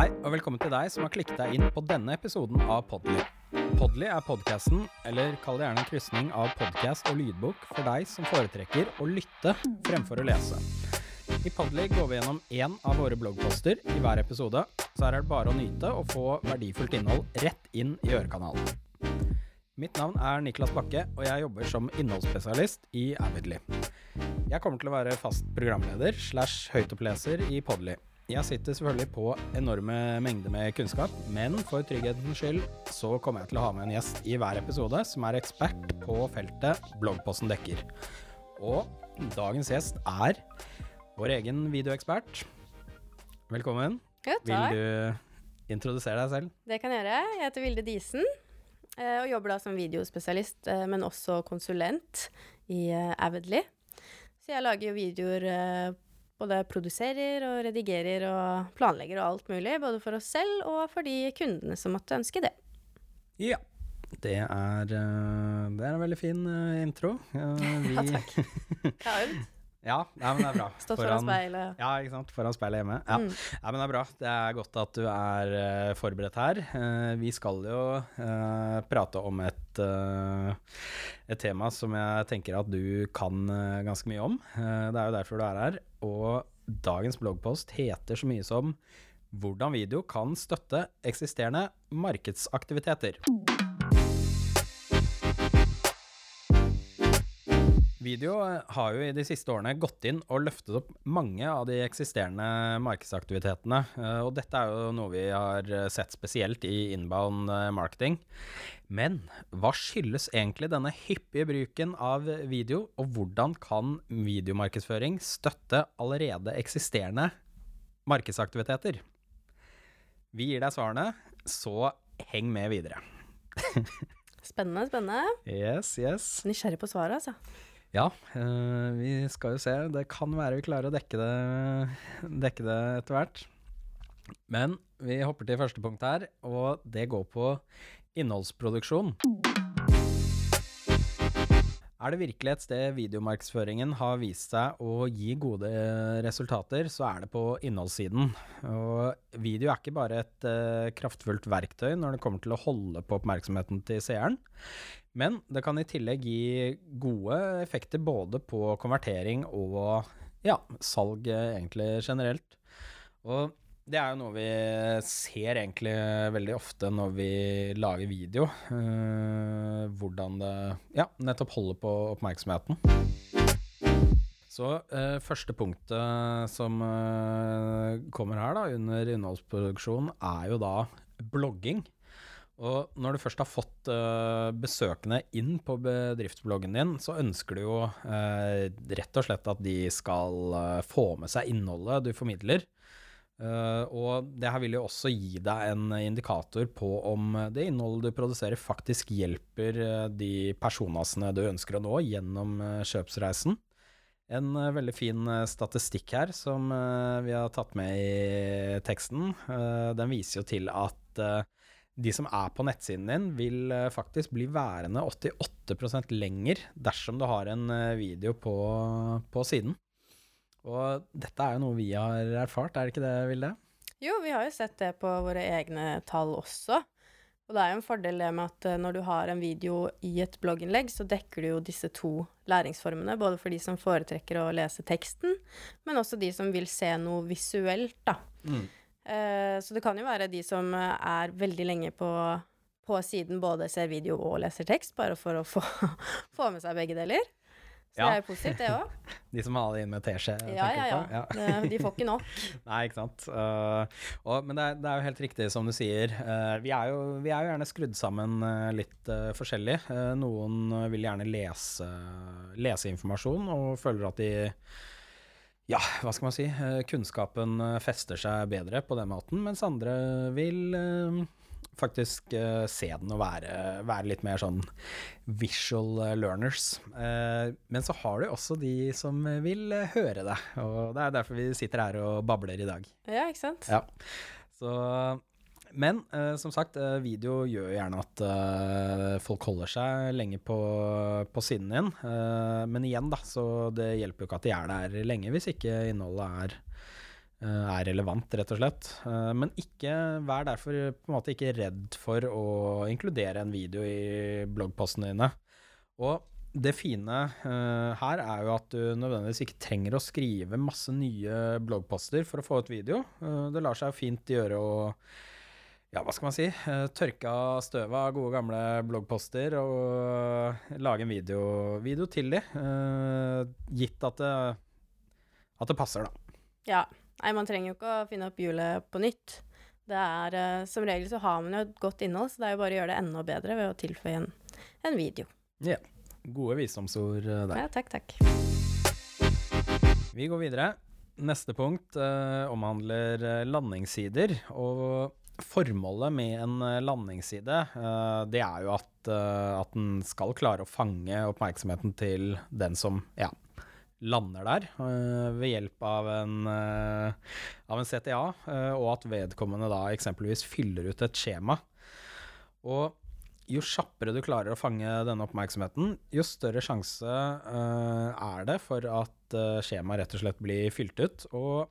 Hei, og velkommen til deg som har klikket deg inn på denne episoden av Podly. Podly er podkasten, eller kall det gjerne en krysning av podkast og lydbok for deg som foretrekker å lytte fremfor å lese. I Podly går vi gjennom én av våre bloggposter i hver episode, så her er det bare å nyte og få verdifullt innhold rett inn i ørekanalen. Mitt navn er Niklas Bakke, og jeg jobber som innholdsspesialist i Avidly. Jeg kommer til å være fast programleder slash høytoppleser i Podly. Jeg sitter selvfølgelig på enorme mengder med kunnskap, men for trygghetens skyld så kommer jeg til å ha med en gjest i hver episode som er ekspert på feltet bloggposten dekker. Og dagens gjest er vår egen videoekspert. Velkommen. Ja, takk. Vil du introdusere deg selv? Det kan jeg gjøre. Jeg heter Vilde Disen eh, og jobber da som videospesialist, eh, men også konsulent i eh, Avidly. Så jeg lager jo videoer både produserer og redigerer og planlegger og alt mulig, både for oss selv og for de kundene som måtte ønske det. Ja. Det er, eh, det er en veldig fin eh, intro. Eh, vi, Ja, takk. Jeg har øvd. ja, ja, men det er bra. Stått foran speilet. Ja, ikke sant. Foran speilet hjemme. Ja. Mm. ja, men det er bra. Det er godt at du er uh, forberedt her. Uh, vi skal jo uh, prate om et, et tema som jeg tenker at du kan ganske mye om. Det er jo derfor du er her. Og dagens bloggpost heter så mye som hvordan video kan støtte eksisterende markedsaktiviteter. Video eh, har jo i de siste årene gått inn og løftet opp mange av de eksisterende markedsaktivitetene, eh, og dette er jo noe vi har eh, sett spesielt i inbound marketing. Men hva skyldes egentlig denne hyppige bruken av video, og hvordan kan videomarkedsføring støtte allerede eksisterende markedsaktiviteter? Vi gir deg svarene, så heng med videre. Spennende, spennende. Yes, yes. Nysgjerrig på svaret, altså. Ja, eh, vi skal jo se. Det kan være vi klarer å dekke det, dekke det etter hvert. Men vi hopper til første punkt her, og det går på innholdsproduksjon. Er det virkelig et sted videomarkedsføringen har vist seg å gi gode resultater, så er det på innholdssiden. Og video er ikke bare et uh, kraftfullt verktøy når det kommer til å holde på oppmerksomheten til seeren, men det kan i tillegg gi gode effekter både på konvertering og ja, salg eh, egentlig generelt. Og det er jo noe vi ser egentlig veldig ofte når vi lager video. Uh, hvordan det ja, nettopp holder på oppmerksomheten. Så uh, første punktet som uh, kommer her da, under innholdsproduksjon, er jo da blogging. Og når du først har fått besøkende inn på bedriftsbloggen din, så ønsker du jo rett og slett at de skal få med seg innholdet du formidler. Eh, og det her vil jo også gi deg en indikator på om det innholdet du produserer faktisk hjelper eh, de personasene du ønsker å nå gjennom eh, kjøpsreisen. En veldig fin statistikk her som vi har tatt med i teksten. Den viser jo til at de som er på nettsiden din, vil faktisk bli værende 88% lenger dersom du har en video på, på siden. Og dette er jo noe vi har erfart, er det ikke det, Vilde? Jo, vi har jo sett det på våre egne tall også. Og det er jo en fordel det med at eh, når du har en video i et blogginnlegg, så dekker du jo disse to læringsformene, både for de som foretrekker å lese teksten, men også de som vil se noe visuelt, da. Eh, så det kan jo være de som eh, er veldig lenge på, på siden, både ser video og leser tekst, bare for å få, få med seg begge deler. Så Ja. det er jo positivt, det òg. De som har det inn med teskje, Ja, ja, ja. på? De får ikke nok. Nei, ikke sant. Uh, og, men det er, det er jo helt riktig som du sier. Uh, vi, er jo, vi er jo gjerne skrudd sammen uh, litt forskjellig. Noen vil gjerne lese, lese informasjon og føler at de ja, hva skal man si, kunnskapen fester seg bedre på den måten, mens andre vil faktisk uh, se den og være, være litt mer sånn visual uh, learners. Uh, men så har du også de som vil høre det, og det er derfor vi sitter her og babler i dag. Ja, ikke sant? Ja. Så, men uh, som sagt, eh, video gjør gjerne at eh, folk holder seg lenge på, på siden din. Eh, men igjen, da, så det hjelper jo ikke at de er der lenge hvis ikke innholdet er er relevant, rett og slett. Men ikke, vær derfor på en måte ikke redd for å inkludere en video i bloggpostene dine. Og det fine uh, her er jo at du nødvendigvis ikke trenger å skrive masse nye bloggposter for å få ut video. Det lar seg fint gjøre å ja, hva skal man si, tørke av støvet av gode, gamle bloggposter og lage en video, video til de, gitt at det, at det passer, da. Ja. Nei, man trenger jo ikke å finne opp hjulet på nytt. Det er, uh, Som regel så har man jo et godt innhold, så det er jo bare å gjøre det enda bedre ved å tilføye en, en video. Ja. Gode visdomsord uh, der. Ja, takk, takk. Vi går videre. Neste punkt uh, omhandler landingssider. Og formålet med en landingsside, det er jo at, at den skal klare å fange oppmerksomheten til den som ja, lander der uh, ved hjelp av en, uh, av en CTA, uh, eh, og at vedkommende da eksempelvis fyller ut et skjema. Og jo kjappere du klarer å fange denne oppmerksomheten, jo større sjanse er det for at skjemaet rett og slett blir fylt ut. Og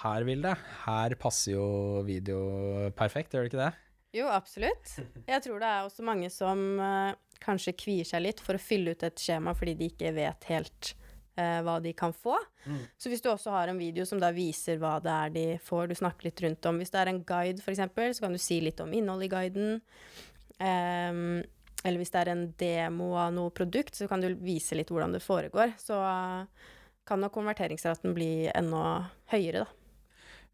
her, vil det. her passer jo video perfekt, gjør det ikke det? Jo, absolutt. Jeg tror det er også mange som kanskje kvier seg litt for å fylle ut et skjema fordi de ikke vet helt eh, hva de kan få. Mm. Så hvis du også har en video som da viser hva det er de får, du snakker litt rundt om Hvis det er en guide, f.eks., så kan du si litt om innholdet i guiden. Um, eller hvis det er en demo av noe produkt, så kan du vise litt hvordan det foregår. Så uh, kan nok konverteringsraten bli enda høyere, da.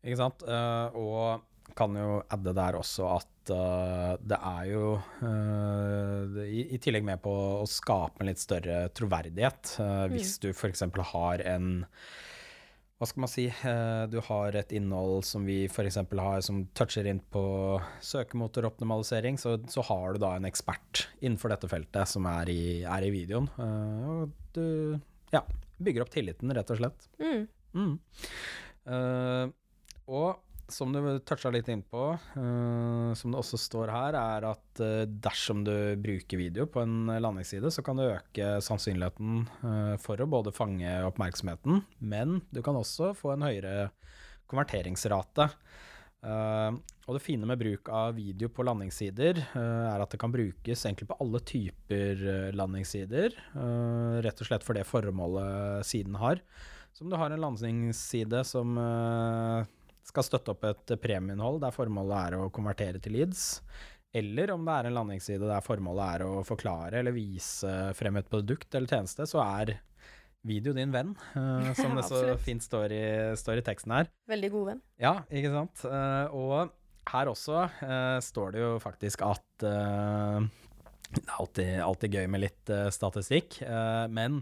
Ikke sant. Uh, og kan jo adde der også at uh, det er jo uh, i, i, tillegg med på å skape en litt større troverdighet. Uh, hvis mm. du f.eks. har en hva skal man si, du har et innhold som vi f.eks. har som toucher inn på søkemotoroptimalisering, så, så har du da en ekspert innenfor dette feltet som er i, er i videoen. og du ja, bygger opp tilliten, rett og slett. Mm. Mm. og som du toucha litt innpå, uh, som det også står her, er at uh, dersom du bruker video på en landingsside, så kan du øke sannsynligheten uh, for å både fange oppmerksomheten, men du kan også få en høyere konverteringsrate. og det fine med bruk av video på landingssider er at det kan brukes egentlig på alle typer landingssider, rett og slett for det formålet siden har. Så om du har en landingsside som skal støtte opp et premieinnhold der formålet er å konvertere til leads, eller om det er en landingsside der formålet er å forklare eller vise frem et produkt eller tjeneste, så er video din venn, uh, som det så fint står i, står i, teksten her. Veldig god venn. Ja, ikke sant. Uh, og her også uh, står det jo faktisk at det er alltid, alltid, gøy med litt statistikk, men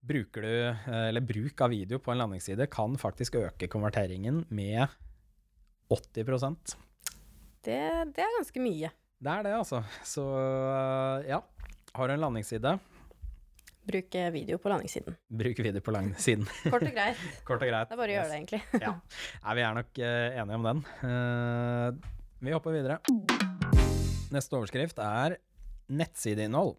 bruker du, eh, eller bruk av video på en landingsside kan faktisk øke konverteringen med 80% det, det er ganske mye. Det er det, altså. Så eh, ja, har du en landingsside Bruk video på landingssiden. Bruk video på landingssiden. Kort og greit. Kort og greit. Det er bare å gjøre det, egentlig. ja. Nei, vi er nok uh, enige om den. Vi hopper videre. Neste overskrift er nettsideinnhold.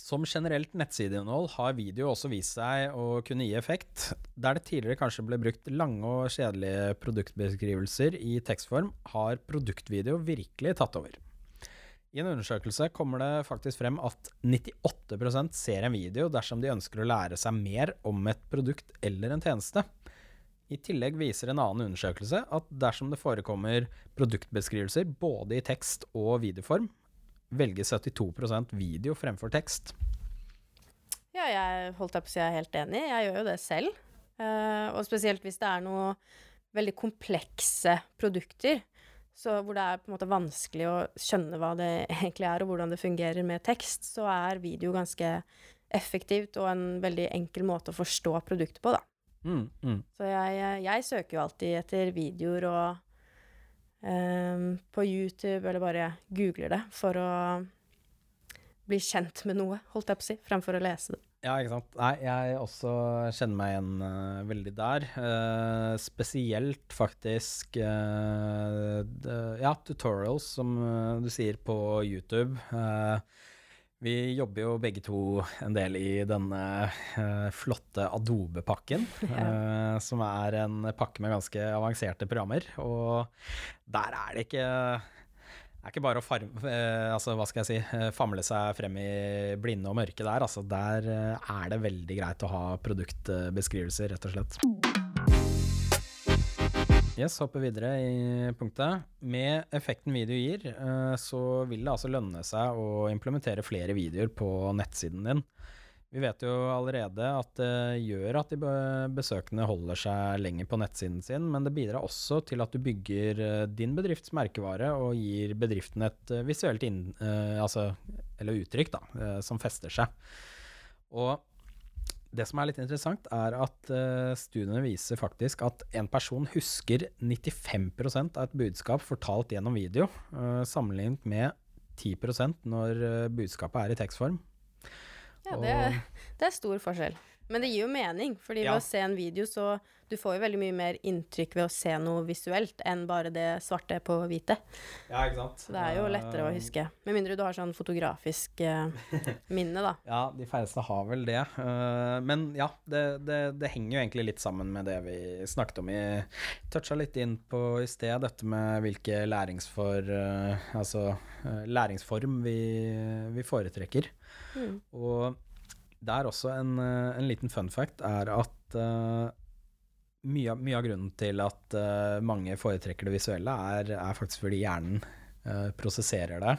Som generelt nettsideinnhold har video også vist seg å kunne gi effekt. Der det tidligere kanskje ble brukt lange og kjedelige produktbeskrivelser i tekstform, har produktvideo virkelig tatt over. I en undersøkelse kommer det faktisk frem at 98% ser en video dersom de ønsker å lære seg mer om et produkt eller en tjeneste. I tillegg viser en annen undersøkelse at dersom det forekommer produktbeskrivelser både i tekst og videoform, velger 72% video fremfor tekst. Ja, jeg holdt på å si jeg er helt enig. Jeg gjør jo det selv. Uh, og spesielt hvis det er noe veldig komplekse produkter, så hvor det er på en måte vanskelig å skjønne hva det egentlig er, og hvordan det fungerer med tekst, så er video ganske effektivt og en veldig enkel måte å forstå produktet på, da. Mm, mm. Så jeg, jeg, søker jo alltid etter videoer og på YouTube, eller bare googler det for å bli kjent med noe, holdt jeg på å si, fremfor å lese det. Ja, ikke sant. Nei, jeg også kjenner meg igjen uh, veldig der. Uh, spesielt faktisk uh, de, Ja, tutorials, som du sier på YouTube. Vi jobber jo begge to en del i denne uh, flotte Adobe-pakken, eh, som er en pakke med ganske avanserte programmer. Og der er det ikke det er ikke bare å farme, uh, altså, hva skal jeg si, eh, famle seg frem i blinde og mørke der. Altså, der eh, er det veldig greit å ha produktbeskrivelser, rett og slett. Yes, hopper videre i punktet. Med effekten video gir, eh, så vil det altså lønne seg å implementere flere videoer på nettsiden din. Vi vet jo allerede at det gjør at de besøkende holder seg lenger på nettsiden sin, men det bidrar også til at du bygger eh, din bedrifts merkevare og gir bedriften et eh, visuelt inn, altså, eller uttrykk da, som fester seg. Og det som er litt interessant, er at uh, studiene viser faktisk at en person husker 95 av et budskap fortalt gjennom video, uh, sammenlignet med 10% når eh, budskapet er i tekstform. Ja, det, det er stor forskjell. Men det gir jo mening, fordi ved å se en video, så du får jo veldig mye mer inntrykk ved å se noe visuelt enn bare det svarte på hvite. Ja, ikke sant? Så det er jo lettere å huske. Med mindre du har sånn fotografisk eh, minne, da. Ja, de færreste har vel det. Eh, men ja, det, det, det henger jo egentlig litt sammen med det vi snakket om. i toucha litt inn på i sted, dette med hvilke læringsfor, eh, altså, eh, læringsform vi, vi foretrekker. Mm. Og det er også en, eh, en liten fun fact er at uh, mye, mye av grunnen til at uh, mange foretrekker det visuelle, er, er faktisk fordi hjernen uh, prosesserer det.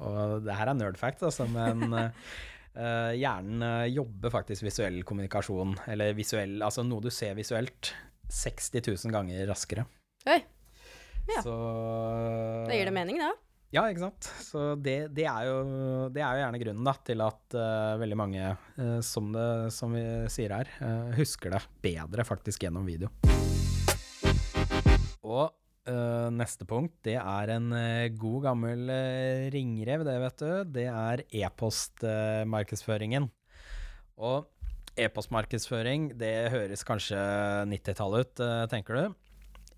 Og det her er nerd fact, altså, men hjernen jobber faktisk visuell kommunikasjon, eller visuell, altså noe du ser visuelt, 60 000 ganger raskere. Oi. Ja. Så det gir det mening, da. Ja, ikke sant. Så det, det, er, jo, det er jo gjerne grunnen da, til at uh, veldig mange, uh, som, det, som vi sier her, uh, husker det bedre faktisk gjennom video. Og neste punkt, det er en god gammel ringrev, det vet du. Det er e-postmarkedsføringen. og e-postmarkedsføring, det høres kanskje 90-tallet ut, tenker du?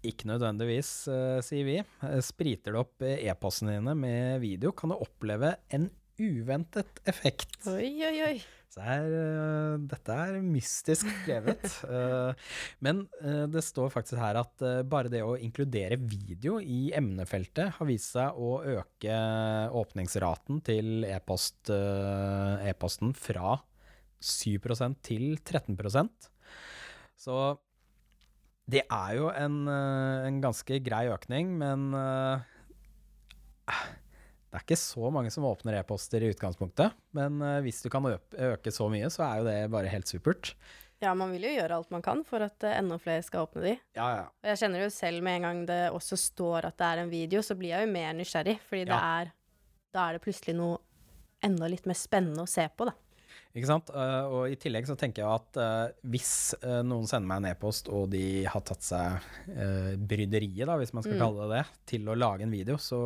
Ikke nødvendigvis, eh, sier vi. Eh, Spriter du opp eh, e-postene dine med video, kan du oppleve en uventet effekt. Oi, oi, oi. Eh, dette er mystisk skrevet. Men det står faktisk her at bare det å inkludere video i emnefeltet har vist seg å øke åpningsraten til e-posten e fra 7% til 13% Så det er jo en, eh, en ganske grei økning, men eh, det er ikke så mange som åpner e-poster i utgangspunktet, men eh, hvis du kan øke så mye, så er jo det bare helt supert. Ja, man vil jo gjøre alt man kan for at enda flere skal åpne de. Ja, ja. Og jeg kjenner jo selv med en gang det også står at det er en video, så blir jeg jo mer nysgjerrig, fordi det er Da er det plutselig noe enda litt mer spennende å se på, da. Ikke sant? Eh, og i tillegg så tenker jeg at eh, hvis eh, noen sender meg en e-post, og de har tatt seg bryderiet, da, hvis man skal Mm. kalle det det, til å lage en video, så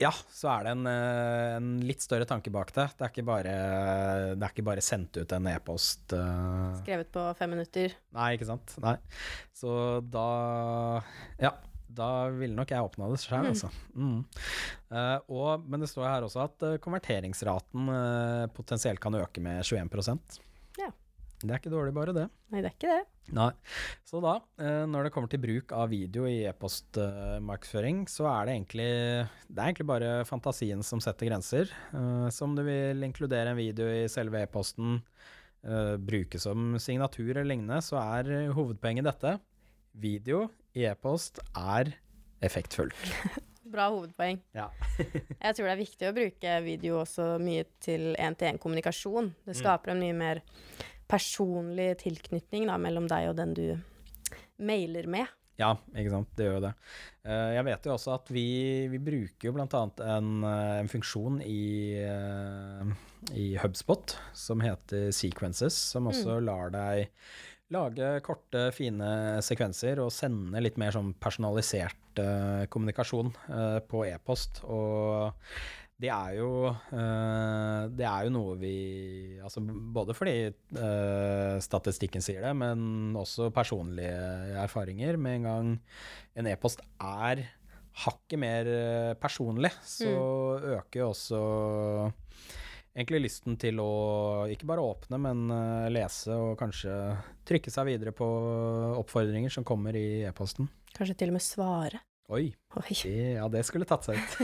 ja, så er det en, en litt større tanke bak det. Det er ikke bare, det er ikke bare sendt ut en e-post. Skrevet på fem minutter. Nei, ikke sant. Nei. Så da Ja, da ville nok jeg åpna det sjøl, Mm. altså. Mm. Uh, og, men det står her også at uh, konverteringsraten uh, potensielt kan øke med 21% Ja. Det er ikke dårlig, bare det. Nei, det er ikke det. Nei. Så da, når det kommer til bruk av video i e-postmarkedsføring, så er det egentlig Det er egentlig bare fantasien som setter grenser. Så om du vil inkludere en video i selve e-posten, bruke som signatur eller lignende, så er hovedpoenget dette. Video e-post er effektfullt. Bra hovedpoeng. Ja. Jeg tror det er viktig å bruke video også mye til én-til-én-kommunikasjon. Det Mm. skaper en mye mer personlig tilknytning da, mellom deg og den du mailer med. Ja, ikke sant. Det gjør jo det. Eh, jeg vet jo også at vi, vi bruker jo annet en, eh, en funksjon i, eh, i HubSpot som heter Sequences, som også lar deg lage korte, fine sekvenser og sende litt mer sånn personalisert uh, kommunikasjon uh, på e-post. Og det er jo uh, Det er jo noe vi Altså både fordi statistikken sier det, men også personlige erfaringer. Med en gang en e-post er hakket mer personlig, så øker jo også egentlig lysten til å ikke bare åpne, men eh, lese og kanskje trykke seg videre på oppfordringer som kommer i e-posten. Kanskje til og med svare. Oi, Oi. det, ja det skulle tatt seg ut.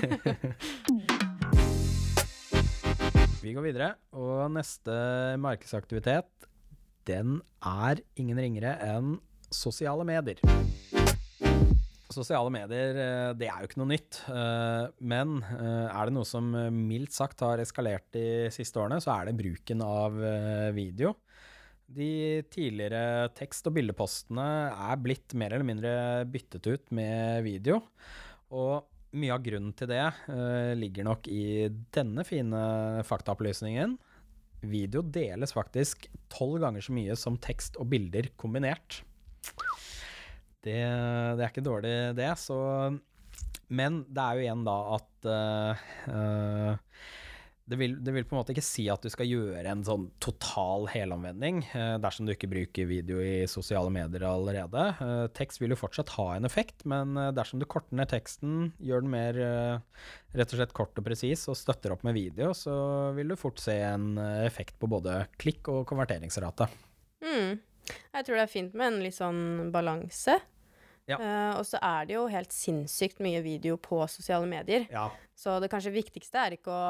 Vi går videre, og neste markedsaktivitet, den er ingen ringere enn sosiale medier. Sosiale medier, eh, det er jo ikke noe nytt, eh, men eh, er det noe som mildt sagt har eskalert de siste årene, så er det bruken av video. De tidligere tekst- og bildepostene er blitt mer eller mindre byttet ut med video. Og mye av grunnen til det ligger nok i denne fine faktaopplysningen. Video deles faktisk tolv ganger så mye som tekst og bilder kombinert. Det, det er ikke dårlig, det. Så Men det er jo igjen da at uh, det vil, det vil på en måte ikke si at du skal gjøre en sånn total helomvending eh, dersom du ikke bruker video i sosiale medier allerede. Eh, tekst vil jo fortsatt ha en effekt, men eh, dersom du korter ned teksten, gjør den mer eh, rett og slett kort og presis og støtter opp med video, så vil du fort se en effekt på både klikk og konverteringsrate. Mm. Jeg tror det er fint med en litt sånn balanse. Ja. Uh, og så er det jo helt sinnssykt mye video på sosiale medier. Ja. Så det kanskje viktigste er ikke å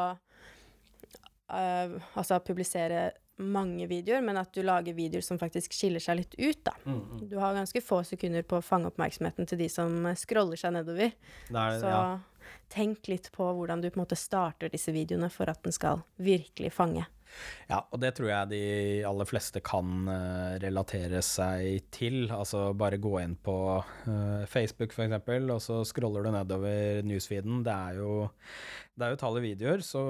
uh, altså publisere mange videoer, men at du lager videoer som faktisk skiller seg litt ut, da. Mm, Du har ganske få sekunder på å fange oppmerksomheten til de som eh, scroller seg nedover. Er, Så ja. tenk litt på hvordan du på en måte starter disse videoene for at den skal virkelig fange. Ja, og det tror jeg de aller fleste kan eh, relatere seg til. Altså bare gå inn på eh, Facebook eksempel, og så scroller du nedover newsfeeden. Det er jo, det er jo videoer, så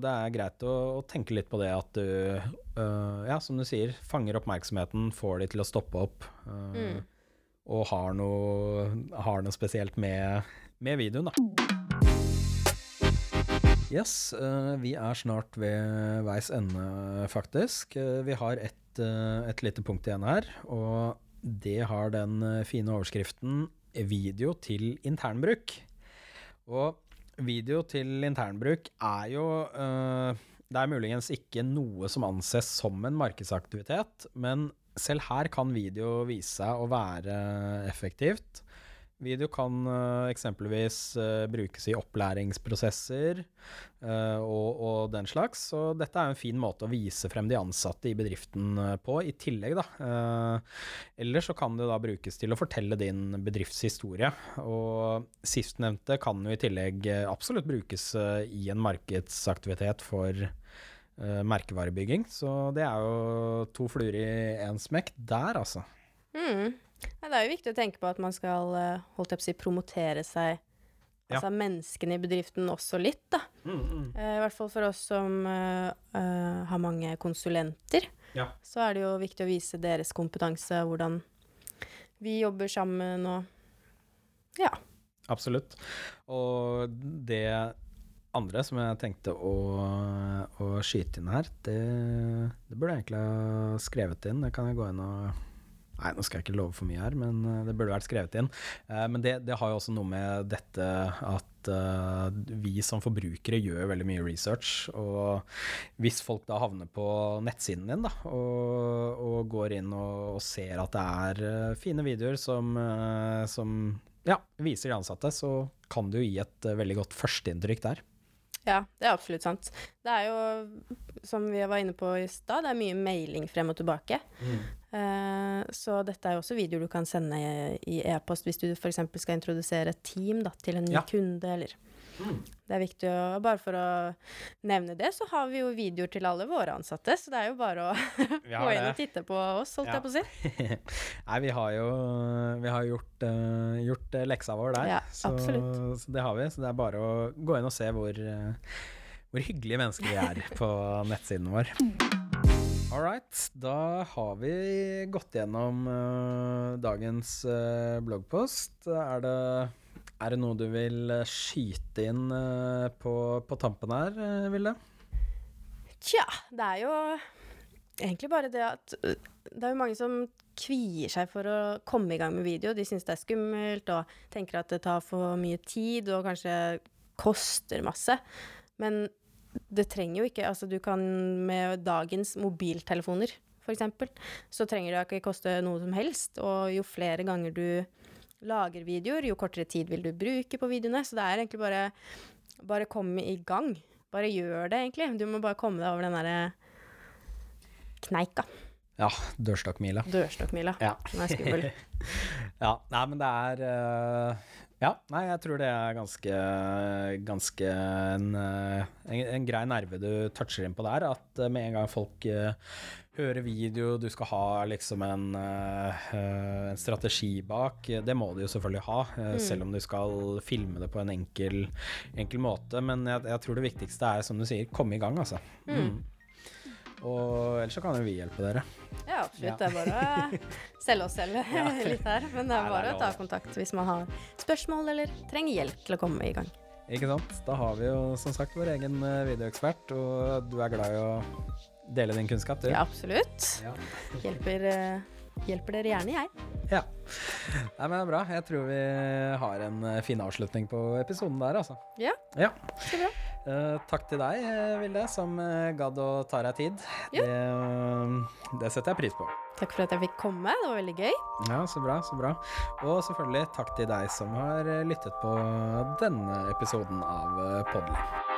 det er greit å, å tenke litt på det at du, uh, ja, som du sier, fanger oppmerksomheten, får de til å stoppe opp, Uh, Mm. og har noe, har noe spesielt med, med videoen, da. Yes, eh, vi er snart ved veis ende, faktisk. Eh, vi har et, eh, et lite punkt igjen her, og det har den fine overskriften 'Video til internbruk'. Og video til internbruk er jo Det er muligens ikke noe som anses som en markedsaktivitet, men selv her kan video vise seg å være effektivt. Video kan eh, eksempelvis eh, brukes i opplæringsprosesser eh, og, og den slags. Så dette er en fin måte å vise frem de ansatte i bedriften på, i tillegg, da. Eller så kan det da brukes til å fortelle din bedriftshistorie. Og sistnevnte kan jo i tillegg absolutt brukes i en markedsaktivitet for merkevarebygging. Så det er jo to fluer i én smekk der, altså. Mm. Ja, det er jo viktig å tenke på at man skal eh, holdt jeg på å si, promotere seg, Ja. altså menneskene i bedriften også litt, da. Eh, I hvert fall for oss som uh, har mange konsulenter, Ja. så er det jo viktig å vise deres kompetanse, hvordan vi jobber sammen og Ja. Absolutt. Og det andre som jeg tenkte å, å skyte inn her, det, det burde jeg egentlig ha skrevet inn. Det kan jeg gå inn og Nei, nå skal jeg ikke love for mye her, men eh, det burde vært skrevet inn. Eh, Men det, det har jo også noe med dette at eh, vi som forbrukere gjør veldig mye research. Og hvis folk da havner på nettsiden din da, og, og går inn og, og ser at det er fine videoer som, som ja, viser de ansatte, så kan du gi et veldig godt førsteinntrykk der. Ja, det er absolutt sant. Det er jo, som vi var inne på i stad, det er mye mailing frem og tilbake. Eh, så dette er jo også videoer du kan sende i- i e-post hvis du f.eks. skal introdusere et team da, til en ny Ja. kunde, eller Det er viktig å Bare for å nevne det, så har vi jo videoer til alle våre ansatte, så det er jo bare å gå inn og titte på oss, holdt Ja. jeg på å si. Nei, vi har jo vi har gjort, uh, gjort eh, leksa vår der. Ja, så, så det har vi. Så det er bare å gå inn og se hvor, uh, hvor hyggelige mennesker vi er på nettsiden vår. All right, da har vi gått gjennom uh, dagens uh, bloggpost. Er det, er det noe du vil eh, skyte inn eh, på, på tampen her, eh, Vilde? Tja, det er jo egentlig bare det at det er jo mange som kvier seg for å komme i gang med video. De syns det er skummelt og tenker at det tar for mye tid og kanskje koster masse. Men det trenger jo ikke Altså, du kan med dagens mobiltelefoner, eksempel, så trenger det ikke koste noe som helst. Og jo flere ganger du lager videoer, jo kortere tid vil du bruke på videoene. Så det er egentlig bare Bare komme i gang. Bare gjør det, egentlig. Du må bare komme deg over den derre kneika. Ja, dørstokkmila. Dørstokkmila. Ja. Den er skummel. ja, nei, men det er eh, Ja, nei, jeg tror det er ganske Ganske en, eh, en, en grei nerve du toucher inn på der. At eh, med en gang folk hører video, du skal ha liksom en, eh, eh, en strategi bak. Det må du jo selvfølgelig ha, mm. selv om du skal filme det på en enkel, enkel måte. Men jeg, jeg tror det viktigste er, som du sier, komme i gang, altså. Mm. Og ellers så kan jo vi hjelpe dere. Ja, absolutt. Ja. Det er bare å selge oss selv litt her. Men det Nei, er det bare er å ta kontakt hvis man har spørsmål eller trenger hjelp til å komme i gang. Ikke sant? Da har vi jo som sagt vår egen eh, videoekspert, og du er glad i å dele din kunnskap, du. Ja, absolutt. Hjelper, eh, hjelper dere gjerne, jeg. Ja. Nei, men det er bra. Jeg tror vi har en eh, fin avslutning på episoden der, altså. Ja, Ja. så bra. Eh, takk til deg, Vilde, som gadd å ta deg tid. Ja. Det, det setter jeg pris på. Takk for at jeg fikk komme. Det var veldig gøy. Ja, så bra, så bra. Og selvfølgelig takk til deg som har lyttet på denne episoden av Podly.